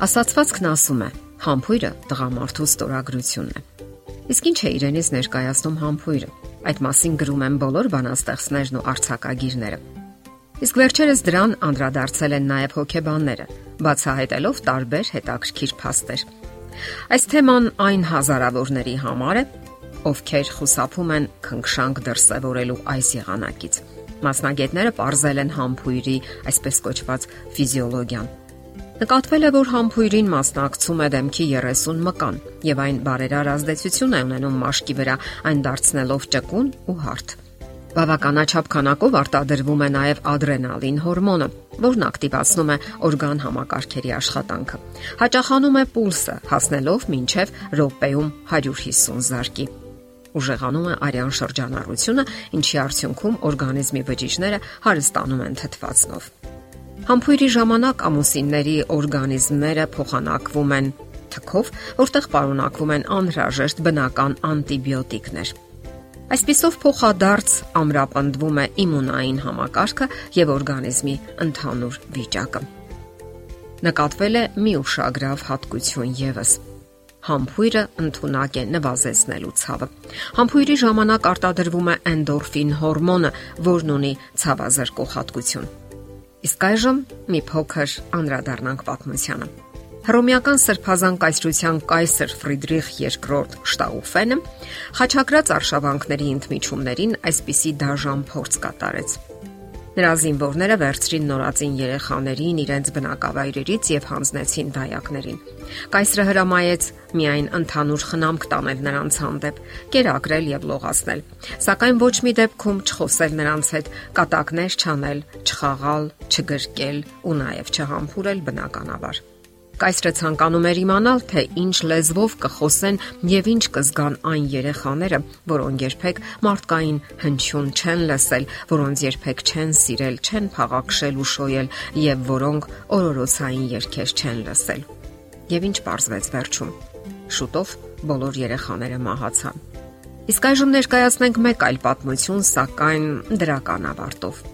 Ասացվածքն ասում է. համբույրը տղամարդու ստորագրությունն է։ Իսկ ինչ է իրենից ներկայացնում համբույրը։ Այդ մասին գրում են բոլոր բանաստեղծներն ու արցակագիրները։ Իսկ վերջերս դրան անդրադարձել են նաև հոգեբանները, բացահայտելով տարբեր հետաքրքիր փաստեր։ Այս թեման այն հազարավորների համար է, ովքեր խուսափում են քնքշանք դրսևորելու այս եղանակից։ Մասնագետները ողրզել են համբույրի այսպես կոչված ֆիզիոլոգիան Նկատվել է, որ համբույրին մասնակցում է դեմքի 30 մկան եւ այն բարերար ազդեցություն է ունենում մաշկի վրա, այն դարձնելով ճկուն ու հարթ։ Բավականաչափ քանակով արտադրվում է նաև ադրենալին հորմոնը, որն ակտիվացնում է օրգան համակարգերի աշխատանքը։ Հաճախանում է պուլսը, հասնելով մինչև րոպեում 150 զարկի ուժեղանում է արյան շրջանառությունը, ինչի արդյունքում օրգանիզմի բջիջները հարստանում են թթվածնով։ Համբույրի ժամանակ ամուսինների օրգանիզմները փոխանակվում են թքով, որտեղ պարունակվում են անհրաժեշտ բնական անտիբիոտիկներ։ Այսպիսով փոխադարձ ամրապնդվում է իմունային համակարգը եւ օրգանիզմի ընդհանուր վիճակը։ Նկատվել է մի ուշագրավ հատկություն եւս համբույրը ընդունակ է նվազեցնելու ցավը։ Համբույրի ժամանակ արտադրվում է էնդորֆին հորմոնը, որն ունի ցավազրկող հատկություն։ Իսկ այժմ մի փոքր անդրադառնանք պատմությանը։ Հռոմեական սրբազան կայսրության կայսր Ֆրիդրիխ II Շտաուֆենը խաչակրած արշավանքների ընդմիջումներին այսպիսի դաժան փորձ կատարեց։ Նրա զինվորները վերցրին նորածին երեխաներին իրենց բնակավայրերից եւ հանձնեցին դայակներին։ Կայսրը հրամայեց միայն ընդհանուր խնամք տանել նրանց հանդեպ, կերակրել եւ լողացնել, սակայն ոչ մի դեպքում չխոսել նրանց հետ, կատակներ չանել, չխաղալ, չգրկել ու նաեւ չհամբուրել բնականաբար։ Կայսրը ցանկանում էր իմանալ, թե ինչ լեզվով կխոսեն եւ ինչ կզգան այն երեխաները, որոնք երբեք մարդկային հնչյուն չեն լսել, որոնց երբեք չեն սիրել, չեն փաղաքշել ու շոյել եւ որոնք օրորոցային երգեր չեն լսել։ Եվ ինչ պարզվեց վերջում։ Շուտով բոլոր երեխաները մահացան։ Իսկ այժմ ներկայացնենք մեկ այլ պատմություն, սակայն դրական ավարտով։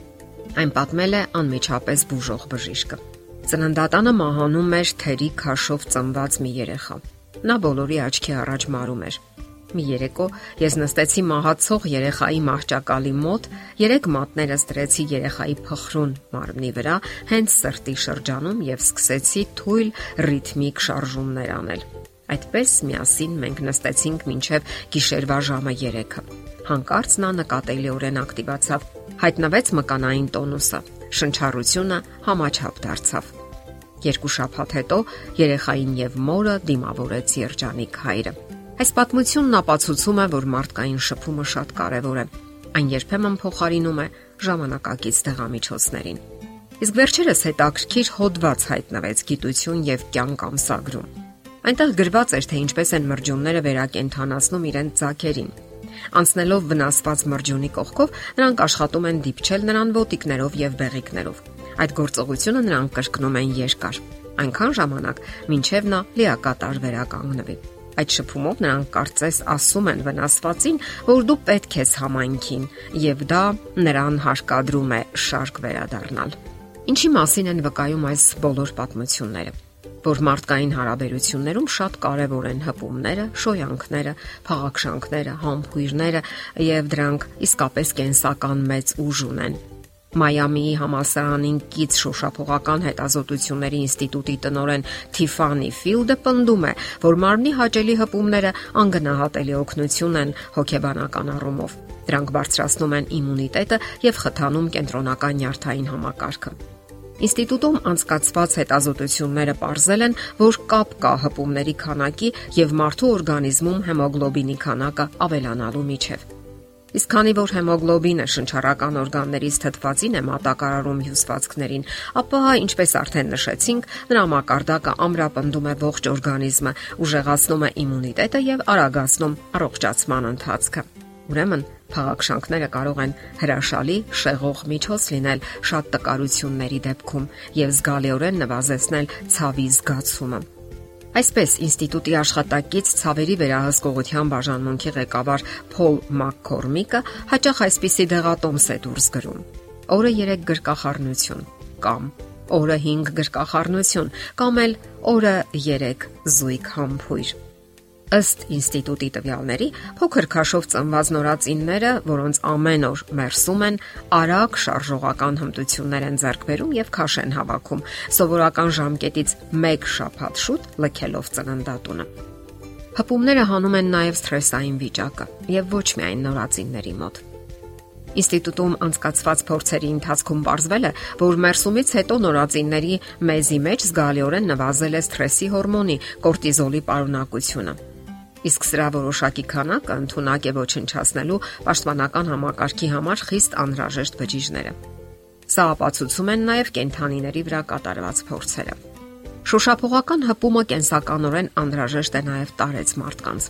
Այն պատմել է անմիջապես բուժող բժիշկը։ Ծննդատանը մահանում էր թերի քաշով ծնված մի երեխա։ Նա բոլորի աչքի առաջ մարում էր։ Մի երեկո ես նստեցի մահացող երեխայի մահճակալի մոտ, երեք մատներս դրեցի երեխայի փխրուն մարմնի վրա, հենց սրտի շրջանում եւ սկսեցի թույլ ռիթմիկ շարժումներ անել։ Այդպես միասին մենք նստեցինք մինչև գիշերվա ժամը 3-ը։ Հանկարծ նա նկատելիորեն ակտիվացավ։ Հայտնվեց մկանային տոնուսը շնչառությունը համաչափ դարձավ։ Երկու շաբաթ հետո երեխային եւ մորը դիմավորեց երջանիկ հայրը։ Այս պատմությունն ապացուցում է, որ մարդկային շփումը շատ կարևոր է։ Այն երբեմն փոխարինում է ժամանակակից դեղամիջոցներին։ Իսկ վերջերս հետաքրքիր հոդված հայտնվեց գիտություն եւ կյանք ամսագրում։ Այնտեղ գրված էր, թե ինչպես են մրջյունները վերակենդանացնում իրենց ցակերին Անցնելով վնասված մրջյունի կողքով, նրանք աշխատում են դիպչել նրան ոտիկներով եւ բեղիկներով։ Այդ գործողությունը նրանք կրկնում են երկար, այնքան ժամանակ, մինչև նա լիակատար վերականգնվի։ Այդ շփումով նրանք կարծես ասում են վնասվածին, որ դու պետք ես համայնքին, եւ դա նրան հարկադրում է շարք վերադառնալ։ Ինչի մասին են վկայում այս բոլոր պատմությունները որ մարդկային հարաբերություններում շատ կարևոր են հպումները, շոյանքները, փաղաքշանքները, համբույրները եւ դրանք իսկապես կենսական մեծ ուժ ունեն։ Մայամիի համալսարանին կից շոշափողական հետազոտությունների ինստիտուտի տնորեն Թիֆանի Ֆիլդը պնդում է, որ մարմնի հաճելի հպումները անգնահատելի օգնություն են հոգեբանական առումով։ Դրանք բարձրացնում են իմունիտետը եւ խթանում կենտրոնական նյարդային համակարգը։ Ինստիտուտում անցկացված հետազոտությունները ողրզել են, որ կապ կա հպումների քանակի եւ մարդու օրգանիզմում հեմոգլոբինի քանակը ավելանալու միջև։ Իսկ քանի որ հեմոգլոբինը շնչառական օրգաններից թթվածին է մատակարարում հյուսվածքներին, ապա ինչպես արդեն նշեցինք, նրա մակարդակը ամրապնդում է ողջ օրգանիզմը, ուժեղացնում է իմունիտետը եւ արագացնում առողջացման ընթացքը։ Ուրեմն Փաղաքշանքները կարող են հրաշալի շեղող միջոց լինել շատ տկարությունների դեպքում եւ զգալիորեն նվազեցնել ցավի զգացումը։ Այսպես ինստիտուտի աշխատակից ցավերի վերահսկողության բաժանմունքի ղեկավար Փոլ Մակկորմիկը հաճախ այսպիսի դեղատոմս է դուրս գրում։ Օրը 3 գրկախառնություն կամ օրը 5 գրկախառնություն կամ էլ օրը 3 զույգ համբույր։ Ըստ ինստիտուտի տվյալների, փոքր քաշով ծնված նորածինները, որոնց ամեն օր մերսում են, արագ շարժողական հմտություններ են ձեռք բերում եւ քաշ են հավաքում, սովորական ժամկետից 1 շաբաթ շուտ լքելով ծննդատունը։ Հպումները հանում են նաև սթրեսային վիճակը եւ ոչ միայն նորածինների մոտ։ Ինստիտուտում անցկացված փորձերի ընթացքում ողջվել է, որ մերսումից հետո նորածինների մեզի մեջ զգալիորեն նվազել է սթրեսի հորմոնի կորտիզոլի պարունակությունը իսկ սրա որոշակի քանակը ընդունակ է ոչնչացնելու պաշտպանական համակարգի համար խիստ անհրաժեշտ բջիջները։ Սա ապացուցում են նաև կենթանիների վրա կատարված փորձերը։ Շոշափողական հպումը կենսականորեն անհրաժեշտ է նաև տարեց մարդկանց։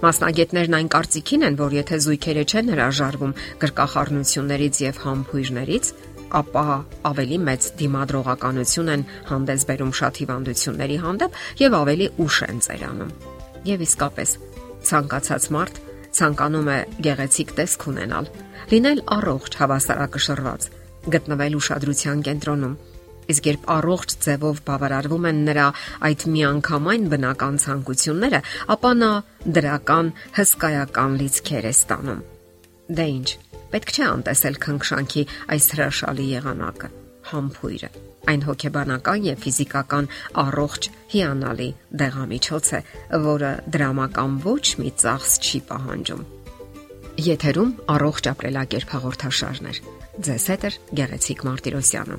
Մասնագետներն այն կարծիքին են, որ եթե զույգերը չեն հրաժարվում գրկախառնություններից եւ համբույրներից, ապա ավելի մեծ դիմադրողականություն են հանդես բերում շատ հիվանդությունների հանդեպ եւ ավելի ուշ են ծերանում։ Եվ իսկապես, ցանկացած մարդ ցանկանում է գեղեցիկ տեսք ունենալ, լինել առողջ, հավասարակշռված, գտնվել ուշադրության կենտրոնում Իսկ երբ առողջ ձևով բավարարվում են նրա այդ միանգամայն բնական ցանկությունները, ապա նա դրական հսկայական լիցքեր է ստանում։ Դե ինչ, պետք չէ անտեսել քնքշանքի այս հրաշալի եղանակը՝ համբույրը։ Այն հոգեբանական եւ ֆիզիկական առողջ հիանալի դեղամիջոց է, որը դրամական ոչ մի ծախս չի պահանջում։ Եթերում առողջ ապրելակերպ հաղորդաշարներ։ Ձեզ հետ է Գեղեցիկ Մարտիրոսյանը։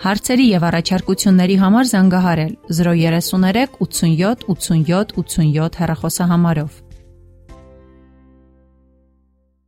Հարցերի եւ առաջարկությունների համար զանգահարել 033 87 87 87 հեռախոսահամարով։